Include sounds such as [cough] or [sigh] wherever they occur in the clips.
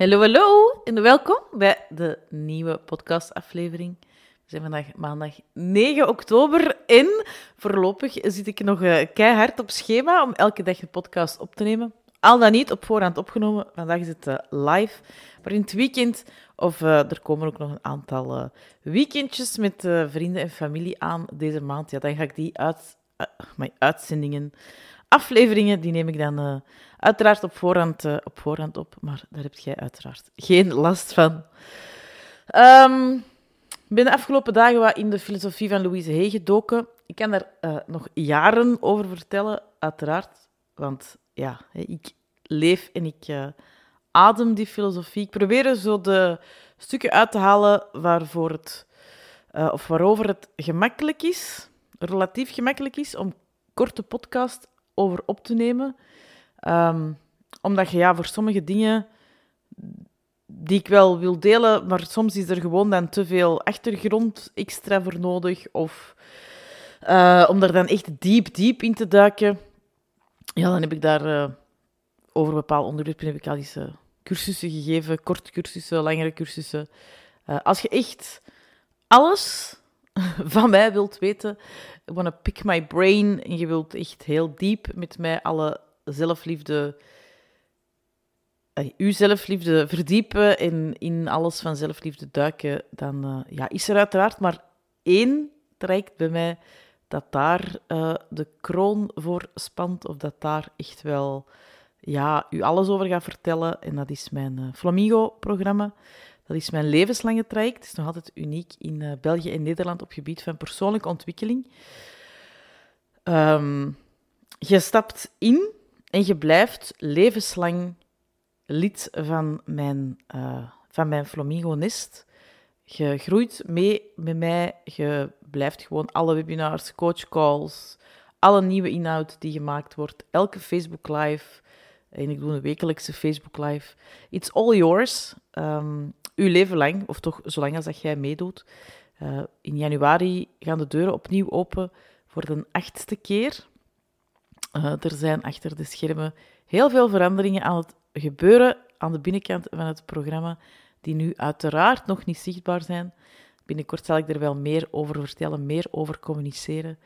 Hallo, hallo en welkom bij de nieuwe podcastaflevering. We zijn vandaag maandag 9 oktober en voorlopig zit ik nog uh, keihard op schema om elke dag een podcast op te nemen. Al dan niet op voorhand opgenomen, vandaag is het uh, live. Maar in het weekend, of uh, er komen ook nog een aantal weekendjes met vrienden en familie aan deze maand, ja, dan ga ik die uit, mijn uitzendingen afleveringen, die neem ik dan uh, uiteraard op voorhand, uh, op voorhand op, maar daar heb jij uiteraard geen last van. Um, ik ben de afgelopen dagen wat in de filosofie van Louise Hay gedoken. Ik kan daar uh, nog jaren over vertellen, uiteraard. Want ja, ik leef en ik adem die filosofie. Ik probeer er zo de stukken uit te halen waarvoor het, of waarover het gemakkelijk is, relatief gemakkelijk is, om korte podcast over op te nemen. Um, omdat je ja, voor sommige dingen die ik wel wil delen, maar soms is er gewoon dan te veel achtergrond extra voor nodig. Of uh, om er dan echt diep, diep in te duiken. Ja, dan heb ik daar uh, over bepaalde onderwerpen heb ik al eens uh, cursussen gegeven, korte cursussen, langere cursussen. als je echt alles [laughs] van mij wilt weten, wanna pick my brain en je wilt echt heel diep met mij alle zelfliefde, uh, uw zelfliefde verdiepen en in alles van zelfliefde duiken, dan uh, ja, is er uiteraard maar één traject bij mij dat daar uh, de kroon voor spant, of dat daar echt wel ja, u alles over gaat vertellen. En dat is mijn Flamingo-programma. Dat is mijn levenslange traject. Het is nog altijd uniek in uh, België en Nederland op gebied van persoonlijke ontwikkeling. Um, je stapt in en je blijft levenslang lid van mijn, uh, van mijn Flamingo-nest. Je groeit mee met mij. Je blijft gewoon alle webinars, coachcalls, alle nieuwe inhoud die gemaakt wordt, elke Facebook Live. En ik doe een wekelijkse Facebook Live. It's all yours. Um, uw leven lang, of toch zolang als dat jij meedoet. Uh, in januari gaan de deuren opnieuw open voor de achtste keer. Uh, er zijn achter de schermen heel veel veranderingen aan het gebeuren aan de binnenkant van het programma, die nu uiteraard nog niet zichtbaar zijn. Binnenkort zal ik er wel meer over vertellen, meer over communiceren.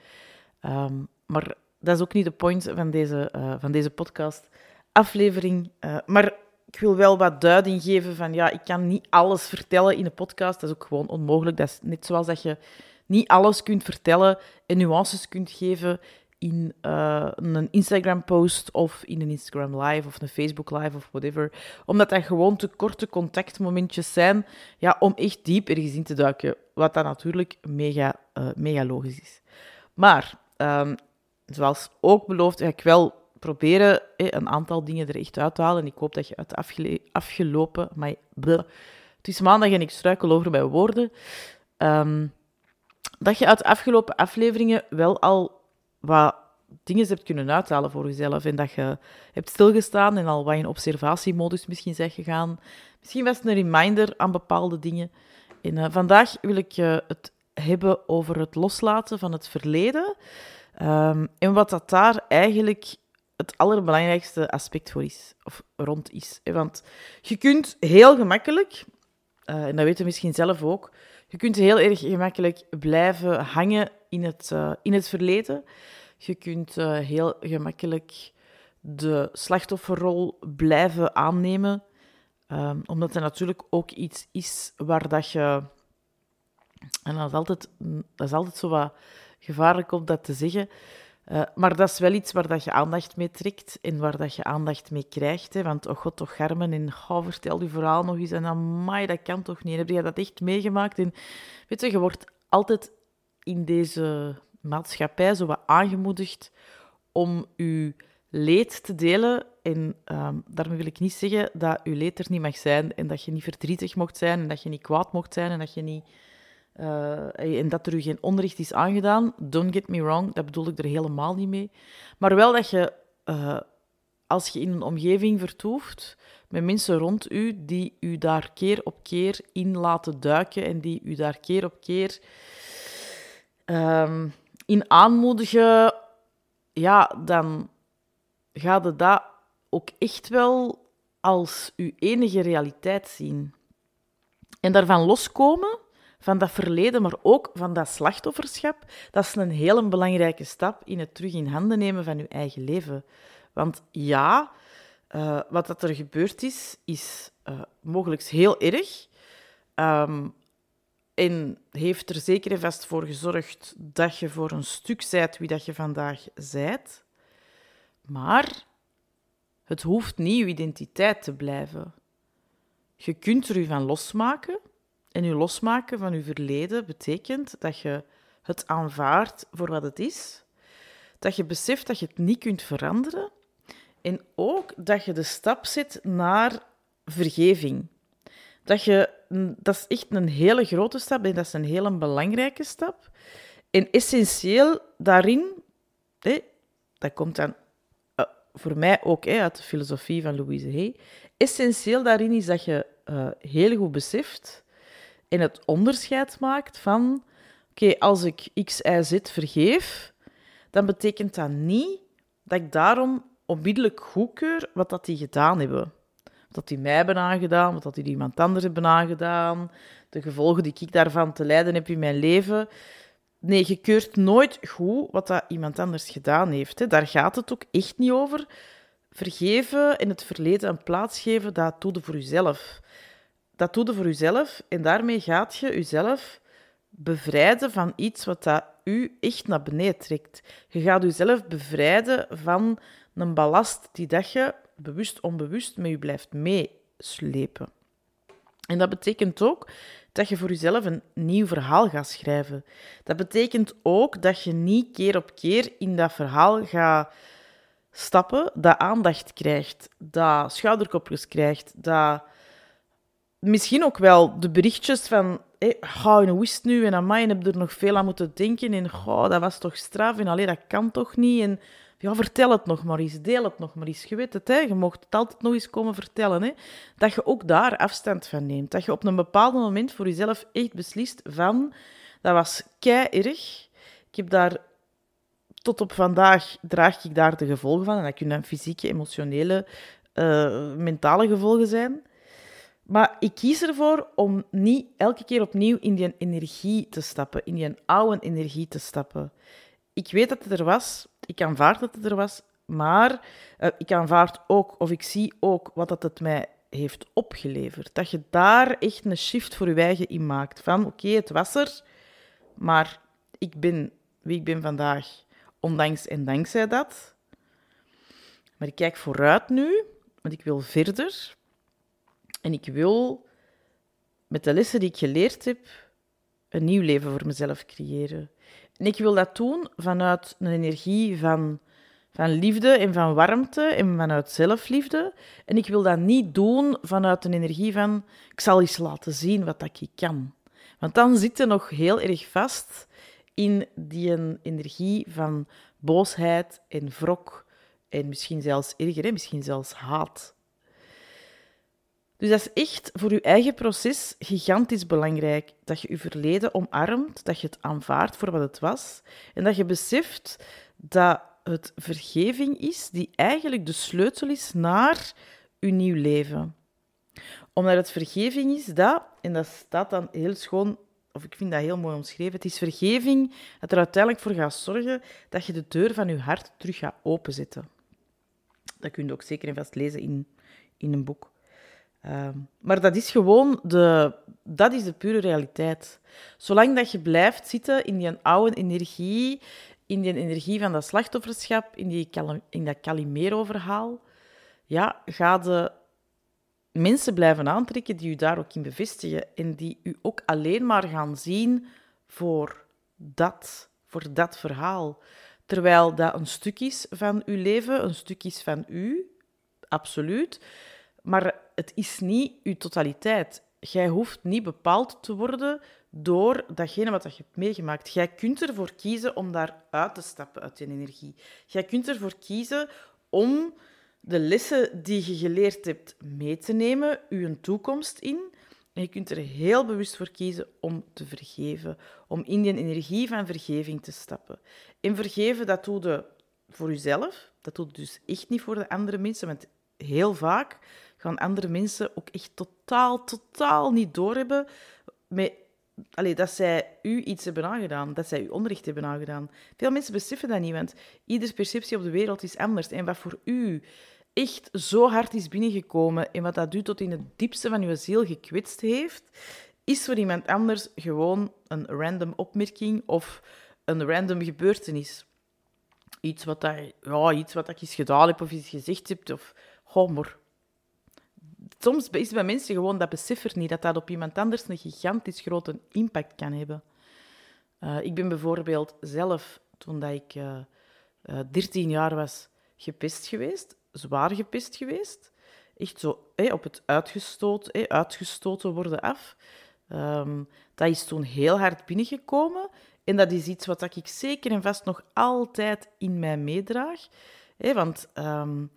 Um, maar dat is ook niet de point van deze, uh, van deze podcast-aflevering. Maar ik wil wel wat duiding geven van, ja, ik kan niet alles vertellen in een podcast. Dat is ook gewoon onmogelijk. Dat is net zoals dat je niet alles kunt vertellen en nuances kunt geven in uh, een Instagram-post of in een Instagram Live of een Facebook Live of whatever. Omdat dat gewoon te korte contactmomentjes zijn ja, om echt diep ergens in te duiken. Wat dan natuurlijk mega, uh, mega logisch is. Maar, um, zoals ook beloofd, ga ik wel proberen een aantal dingen er echt uit te halen. En ik hoop dat je uit afgele afgelopen... Maar, het is maandag en ik struikel over mijn woorden. Um, dat je uit de afgelopen afleveringen wel al wat dingen hebt kunnen uithalen voor jezelf. En dat je hebt stilgestaan en al wat in observatiemodus misschien zegt gegaan. Misschien was het een reminder aan bepaalde dingen. En uh, vandaag wil ik het hebben over het loslaten van het verleden. Um, en wat dat daar eigenlijk het allerbelangrijkste aspect voor is, of rond is. Want je kunt heel gemakkelijk, uh, en dat weten we misschien zelf ook, je kunt heel erg gemakkelijk blijven hangen in het, uh, in het verleden. Je kunt uh, heel gemakkelijk de slachtofferrol blijven aannemen, um, omdat er natuurlijk ook iets is waar dat je... En dat is altijd, dat is altijd zo wat gevaarlijk om dat te zeggen, uh, maar dat is wel iets waar dat je aandacht mee trekt en waar dat je aandacht mee krijgt. Hè? Want, oh god, toch Garmen, en oh, vertel je verhaal nog eens. En amai, dat kan toch niet? Heb je dat echt meegemaakt? En weet je, je wordt altijd in deze maatschappij zo aangemoedigd om je leed te delen. En um, daarmee wil ik niet zeggen dat je leed er niet mag zijn en dat je niet verdrietig mocht zijn en dat je niet kwaad mocht zijn en dat je niet uh, en dat er u geen onrecht is aangedaan, don't get me wrong, dat bedoel ik er helemaal niet mee. Maar wel dat je, uh, als je in een omgeving vertoeft met mensen rond u die u daar keer op keer in laten duiken en die u daar keer op keer um, in aanmoedigen, ja, dan gaat het dat ook echt wel als uw enige realiteit zien. En daarvan loskomen, van dat verleden, maar ook van dat slachtofferschap, dat is een hele belangrijke stap in het terug in handen nemen van uw eigen leven. Want ja, uh, wat dat er gebeurd is, is uh, mogelijk heel erg. Um, en heeft er zeker en vast voor gezorgd dat je voor een stuk zijt wie dat je vandaag zijt. Maar het hoeft niet je identiteit te blijven. Je kunt er u van losmaken. En je losmaken van je verleden betekent dat je het aanvaardt voor wat het is. Dat je beseft dat je het niet kunt veranderen. En ook dat je de stap zet naar vergeving. Dat, je, dat is echt een hele grote stap en dat is een hele belangrijke stap. En essentieel daarin, dat komt dan uh, voor mij ook hè, uit de filosofie van Louise Hay, essentieel daarin is dat je uh, heel goed beseft en het onderscheid maakt van, oké, als ik X, Y, Z vergeef, dan betekent dat niet dat ik daarom onmiddellijk goedkeur wat dat die gedaan hebben. Wat dat die mij hebben aangedaan, wat dat die iemand anders hebben aangedaan, de gevolgen die ik daarvan te lijden heb in mijn leven. Nee, je keurt nooit goed wat dat iemand anders gedaan heeft. Hè. Daar gaat het ook echt niet over. Vergeven in het verleden een plaats geven, dat doe je voor jezelf. Dat doe je voor jezelf en daarmee gaat je jezelf bevrijden van iets wat dat u echt naar beneden trekt. Je gaat jezelf bevrijden van een ballast die dat je bewust onbewust met je blijft meeslepen. En dat betekent ook dat je voor jezelf een nieuw verhaal gaat schrijven. Dat betekent ook dat je niet keer op keer in dat verhaal gaat stappen, dat aandacht krijgt, dat schouderkopjes krijgt, dat misschien ook wel de berichtjes van hey, oh, het nu? En amai, en heb er nog veel aan moeten denken. En oh, dat was toch straf. En alleen dat kan toch niet? En ja, vertel het nog maar eens, deel het nog maar eens. Je weet het, hè? je mocht het altijd nog eens komen vertellen. Hè? Dat je ook daar afstand van neemt. Dat je op een bepaald moment voor jezelf echt beslist van... Dat was kei erg. Ik heb daar... Tot op vandaag draag ik daar de gevolgen van. En dat kunnen fysieke, emotionele, uh, mentale gevolgen zijn. Maar ik kies ervoor om niet elke keer opnieuw in die energie te stappen, in die oude energie te stappen. Ik weet dat het er was, ik aanvaard dat het er was, maar uh, ik aanvaard ook, of ik zie ook wat dat het mij heeft opgeleverd. Dat je daar echt een shift voor je eigen in maakt. Van oké, het was er, maar ik ben wie ik ben vandaag, ondanks en dankzij dat. Maar ik kijk vooruit nu, want ik wil verder. En ik wil met de lessen die ik geleerd heb, een nieuw leven voor mezelf creëren. En ik wil dat doen vanuit een energie van, van liefde en van warmte en vanuit zelfliefde. En ik wil dat niet doen vanuit een energie van ik zal eens laten zien wat ik kan. Want dan zit je nog heel erg vast in die energie van boosheid en wrok en misschien zelfs erger, misschien zelfs haat. Dus dat is echt voor je eigen proces gigantisch belangrijk. Dat je je verleden omarmt, dat je het aanvaardt voor wat het was. En dat je beseft dat het vergeving is die eigenlijk de sleutel is naar je nieuw leven. Omdat het vergeving is dat, en dat staat dan heel schoon, of ik vind dat heel mooi omschreven, het is vergeving dat er uiteindelijk voor gaat zorgen dat je de deur van je hart terug gaat openzetten. Dat kun je ook zeker en vast lezen in, in een boek. Ehm, maar dat is gewoon de, dat is de pure realiteit. Zolang dat je blijft zitten in die oude energie, in die energie van dat slachtofferschap, in, die, in dat Calimero-verhaal, ja, ga de mensen blijven aantrekken die u daar ook in bevestigen en die u ook alleen maar gaan zien voor dat, voor dat verhaal. Terwijl dat een stuk is van uw leven, een stuk is van u, absoluut. Maar het is niet uw totaliteit. Jij hoeft niet bepaald te worden door datgene wat je hebt meegemaakt. Jij kunt ervoor kiezen om daar uit te stappen uit je energie. Jij kunt ervoor kiezen om de lessen die je geleerd hebt mee te nemen, je toekomst in. En je kunt er heel bewust voor kiezen om te vergeven, om in die energie van vergeving te stappen. En vergeven, dat doe je voor jezelf. Dat doe je dus echt niet voor de andere mensen, want heel vaak gaan andere mensen ook echt totaal, totaal niet doorhebben met, allee, dat zij u iets hebben aangedaan, dat zij u onrecht hebben aangedaan. Veel mensen beseffen dat niet, want ieders perceptie op de wereld is anders. En wat voor u echt zo hard is binnengekomen en wat dat u tot in het diepste van uw ziel gekwetst heeft, is voor iemand anders gewoon een random opmerking of een random gebeurtenis. Iets wat, daar, ja, iets wat ik eens gedaan heb of iets gezegd heb. Of, oh. Soms is bij mensen gewoon dat besef niet, dat dat op iemand anders een gigantisch grote impact kan hebben. Uh, ik ben bijvoorbeeld zelf, toen dat ik uh, uh, 13 jaar was, gepest geweest. Zwaar gepest geweest. Echt zo op het uitgestoot, uitgestoten worden af. Um, dat is toen heel hard binnengekomen. En dat is iets wat ik zeker en vast nog altijd in mij meedraag. want um,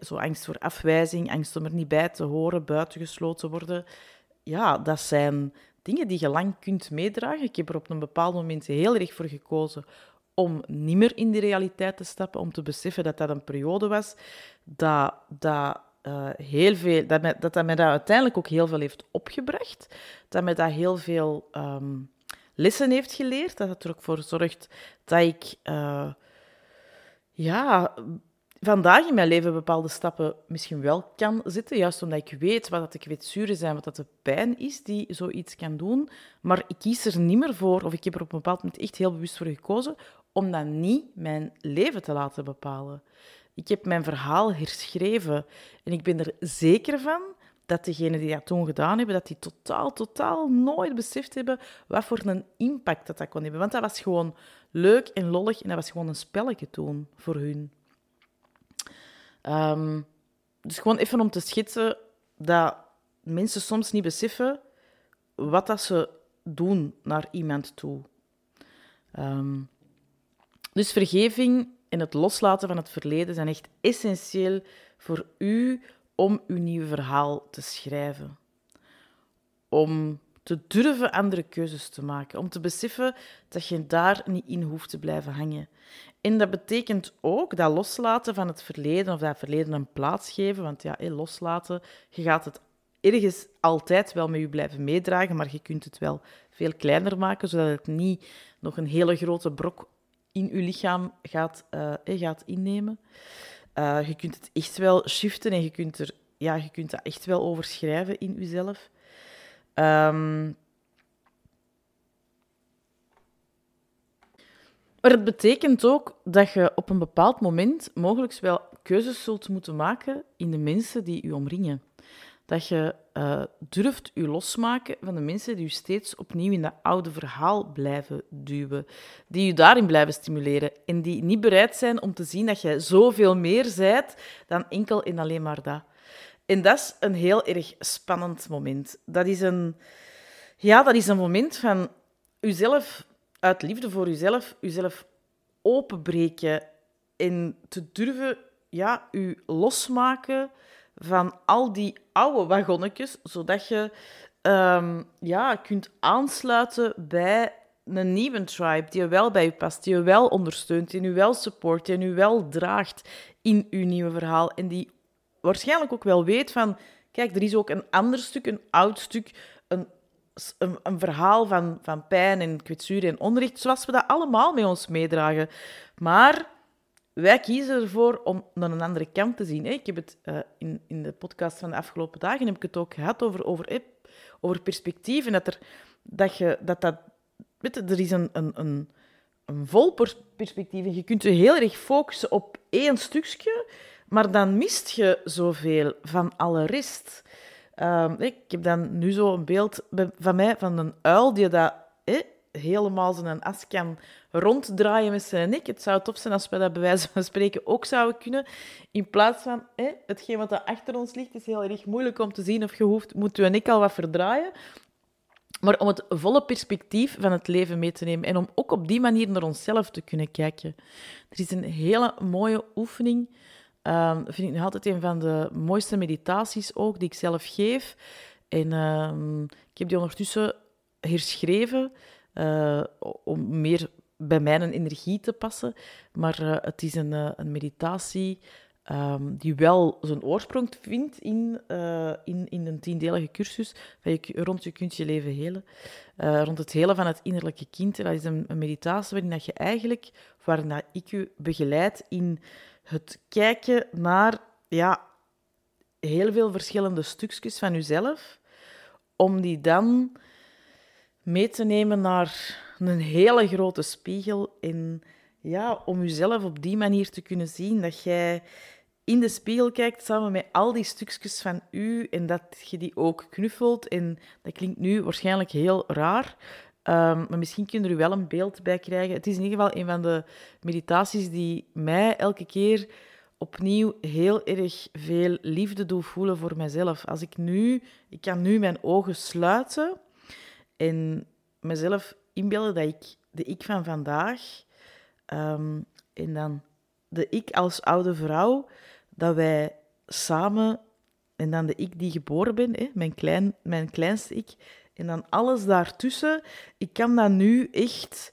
zo angst voor afwijzing, angst om er niet bij te horen, buitengesloten worden. Ja, dat zijn dingen die je lang kunt meedragen. Ik heb er op een bepaald moment heel erg voor gekozen om niet meer in die realiteit te stappen, om te beseffen dat dat een periode was dat, dat uh, heel veel, dat, mij, dat dat dat uiteindelijk ook heel veel heeft opgebracht. Dat mij dat heel veel um, lessen heeft geleerd. Dat het er ook voor zorgt dat ik uh, ja, vandaag in mijn leven bepaalde stappen misschien wel kan zetten. Juist omdat ik weet wat dat de kwetsuren zijn, wat dat de pijn is die zoiets kan doen. Maar ik kies er niet meer voor, of ik heb er op een bepaald moment echt heel bewust voor gekozen, om dat niet mijn leven te laten bepalen. Ik heb mijn verhaal herschreven en ik ben er zeker van dat degenen die dat toen gedaan hebben, dat die totaal, totaal nooit beseft hebben wat voor een impact dat dat kon hebben. Want dat was gewoon leuk en lollig en dat was gewoon een spelletje toen voor hun. Um, dus gewoon even om te schetsen dat mensen soms niet beseffen wat dat ze doen naar iemand toe. Um, dus vergeving en het loslaten van het verleden zijn echt essentieel voor u om uw nieuw verhaal te schrijven. Om te durven andere keuzes te maken. Om te beseffen dat je daar niet in hoeft te blijven hangen. En dat betekent ook dat loslaten van het verleden, of dat verleden een plaats geven. Want ja, loslaten, je gaat het ergens altijd wel met je blijven meedragen, maar je kunt het wel veel kleiner maken, zodat het niet nog een hele grote brok in je lichaam gaat, uh, gaat innemen. Uh, je kunt het echt wel shiften en je kunt, er, ja, je kunt dat echt wel overschrijven in jezelf. Um, maar het betekent ook dat je op een bepaald moment mogelijk wel keuzes zult moeten maken in de mensen die je omringen dat je uh, durft je losmaken van de mensen die je steeds opnieuw in dat oude verhaal blijven duwen. Die je daarin blijven stimuleren. En die niet bereid zijn om te zien dat je zoveel meer zijt dan enkel en alleen maar dat. En dat is een heel erg spannend moment. Dat is een, ja, dat is een moment van jezelf, uit liefde voor jezelf, jezelf openbreken en te durven ja, je losmaken van al die oude wagonnetjes, zodat je um, ja, kunt aansluiten bij een nieuwe tribe die wel bij je past, die je wel ondersteunt, die je wel support, die je wel draagt in je nieuwe verhaal. En die waarschijnlijk ook wel weet van, kijk, er is ook een ander stuk, een oud stuk, een, verhaal van, van pijn en kwetsuur en onrecht, zoals we dat allemaal met ons meedragen. Maar wij kiezen ervoor om naar een andere kant te zien. Ik heb het uh, in, in de podcast van de afgelopen dagen heb ik het ook gehad over, over, over perspectief. En dat er, dat, je, dat, dat weet je, er is een, een, een, een vol perspectief. En je kunt je heel erg focussen op één stukje, maar dan mist je zoveel van alle rest. Uh, ik heb dan nu zo een beeld van mij van een uil die dat helemaal zijn as kan ronddraaien met zijn nek. Het zou tof zijn als we dat bij wijze van spreken ook zouden kunnen. In plaats van hè, hetgeen wat er achter ons ligt, is heel erg moeilijk om te zien of je hoeft, moet je nek al wat verdraaien. Maar om het volle perspectief van het leven mee te nemen en om ook op die manier naar onszelf te kunnen kijken. Er is een hele mooie oefening. Uh, vind ik nog altijd een van de mooiste meditaties ook, die ik zelf geef. En uh, ik heb die ondertussen herschreven. Uh, om meer bij mijn energie te passen. Maar uh, het is een, uh, een meditatie Ehm, die wel zijn oorsprong vindt in, in, in een tiendelige cursus van je, rond je kunt je leven helen. Rond het helen van het innerlijke kind. Dat is een, een meditatie waarin dat je eigenlijk, waarin ik je begeleid in het kijken naar ja, heel veel verschillende stukjes van jezelf, om die dan mee te nemen naar een hele grote spiegel en ja, om jezelf op die manier te kunnen zien dat jij in de spiegel kijkt samen met al die stukjes van u en dat je die ook knuffelt. En dat klinkt nu waarschijnlijk heel raar, um, maar misschien kun je er wel een beeld bij krijgen. Het is in ieder geval een van de meditaties die mij elke keer opnieuw heel erg veel liefde doet voelen voor mezelf. Als ik nu, ik kan nu mijn ogen sluiten en mezelf inbeelden dat ik de ik van vandaag um, en dan de ik als oude vrouw dat wij samen, en dan de ik die geboren ben, hè, mijn, klein, mijn kleinste ik, en dan alles daartussen, ik kan dat nu echt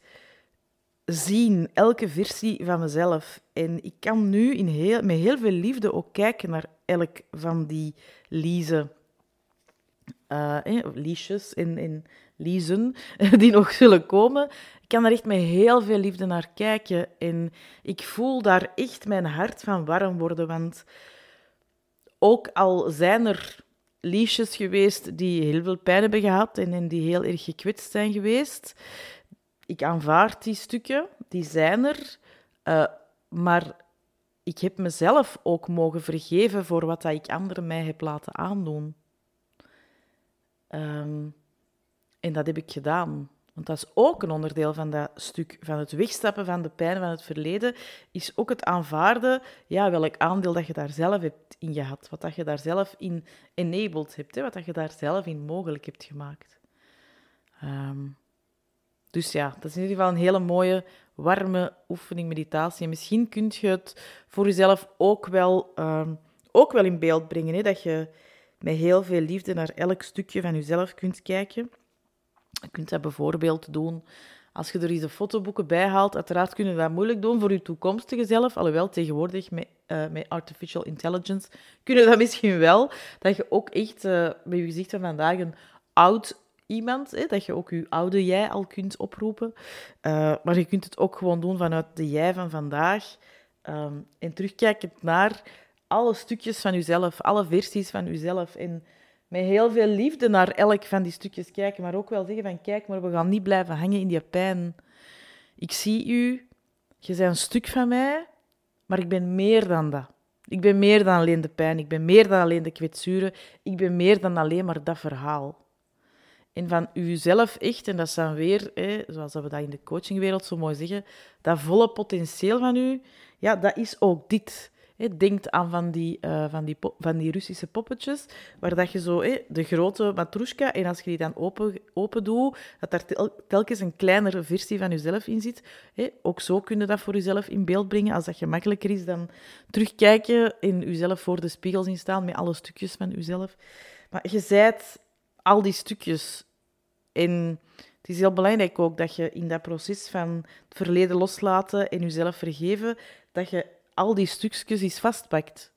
zien, elke versie van mezelf. En ik kan nu in heel, met heel veel liefde ook kijken naar elk van die Lise. Uh, liesjes en, en [laughs] die nog zullen komen. Ik kan daar echt met heel veel liefde naar kijken. En ik voel daar echt mijn hart van warm worden. Want ook al zijn er liesjes geweest die heel veel pijn hebben gehad en, die heel erg gekwetst zijn geweest, ik aanvaard die stukken, die zijn er. Uh, maar ik heb mezelf ook mogen vergeven voor wat dat ik anderen mij heb laten aandoen. Um, en dat heb ik gedaan. Want dat is ook een onderdeel van dat stuk, van het wegstappen van de pijn van het verleden, is ook het aanvaarden, ja, welk aandeel dat je daar zelf hebt in gehad, wat dat je daar zelf in enabled hebt, hè, wat dat je daar zelf in mogelijk hebt gemaakt. Um, dus ja, dat is in ieder geval een hele mooie, warme oefening, meditatie. En misschien kun je het voor jezelf ook wel, um, ook wel in beeld brengen, hè, dat je met heel veel liefde naar elk stukje van jezelf kunt kijken. Je kunt dat bijvoorbeeld doen als je er eens een fotoboeken bij haalt. Uiteraard kunnen we dat moeilijk doen voor je toekomstige zelf. Alhoewel, tegenwoordig met, uh, met artificial intelligence kunnen we dat misschien wel. Dat je ook echt uh, met je gezicht van vandaag een oud iemand, hè, dat je ook je oude jij al kunt oproepen. Uh, maar je kunt het ook gewoon doen vanuit de jij van vandaag. Um, en terugkijkend naar alle stukjes van jezelf, alle versies van jezelf. En met heel veel liefde naar elk van die stukjes kijken, maar ook wel zeggen van kijk, maar we gaan niet blijven hangen in die pijn. Ik zie u, je bent een stuk van mij, maar ik ben meer dan dat. Ik ben meer dan alleen de pijn, ik ben meer dan alleen de kwetsuren, ik ben meer dan alleen maar dat verhaal. En van uzelf echt, en dat is dan weer, hè, zoals we dat in de coachingwereld zo mooi zeggen, dat volle potentieel van u, ja, dat is ook dit. Denk aan van die, uh, van, die van die Russische poppetjes, waar dat je zo de grote matroeska, en als je die dan open, open doet, dat daar telkens een kleinere versie van jezelf in zit. Ook zo kun je dat voor jezelf in beeld brengen, als dat gemakkelijker is dan terugkijken en jezelf voor de spiegel zien staan met alle stukjes van jezelf. Maar je zijt al die stukjes. En het is heel belangrijk ook dat je in dat proces van het verleden loslaten en jezelf vergeven, dat je al die stukjes eens vastpakt.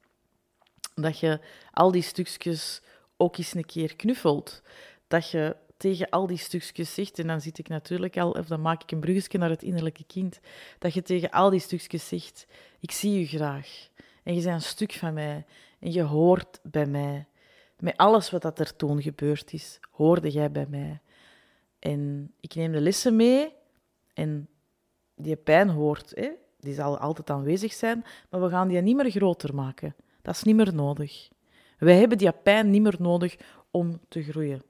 Dat je al die stukjes ook eens een keer knuffelt. Dat je tegen al die stukjes zegt, en dan zit ik natuurlijk al, of dan maak ik een bruggetje naar het innerlijke kind, dat je tegen al die stukjes zegt, ik zie je graag. En je bent een stuk van mij. En je hoort bij mij. Met alles wat dat er toen gebeurd is, hoorde jij bij mij. En ik neem de lessen mee en die pijn hoort. Hè? Die zal altijd aanwezig zijn, maar we gaan die niet meer groter maken. Dat is niet meer nodig. Wij hebben die pijn niet meer nodig om te groeien.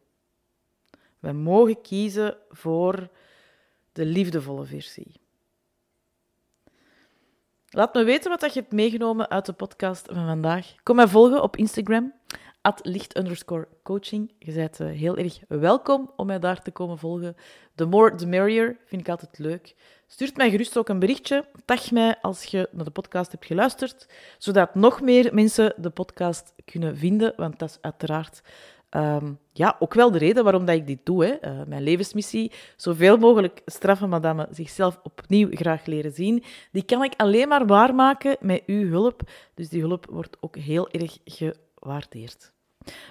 Wij mogen kiezen voor de liefdevolle versie. Laat me weten wat je hebt meegenomen uit de podcast van vandaag. Kom mij volgen op Instagram, at licht underscore coaching. Je bent eh, heel erg welkom om mij daar te komen volgen. The more, the merrier. Vind ik altijd leuk. Stuurt mij gerust ook een berichtje. Tag mij als je naar de podcast hebt geluisterd. Zodat nog meer mensen de podcast kunnen vinden. Want dat is uiteraard ehm, ja, ook wel de reden waarom dat ik dit doe. Hè. Eh, mijn levensmissie, zoveel mogelijk straffen madame zichzelf opnieuw graag leren zien. Die kan ik alleen maar waarmaken met uw hulp. Dus die hulp wordt ook heel erg ge waardeert.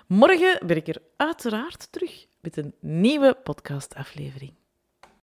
Morgen ben ik er uiteraard terug met een nieuwe podcastaflevering.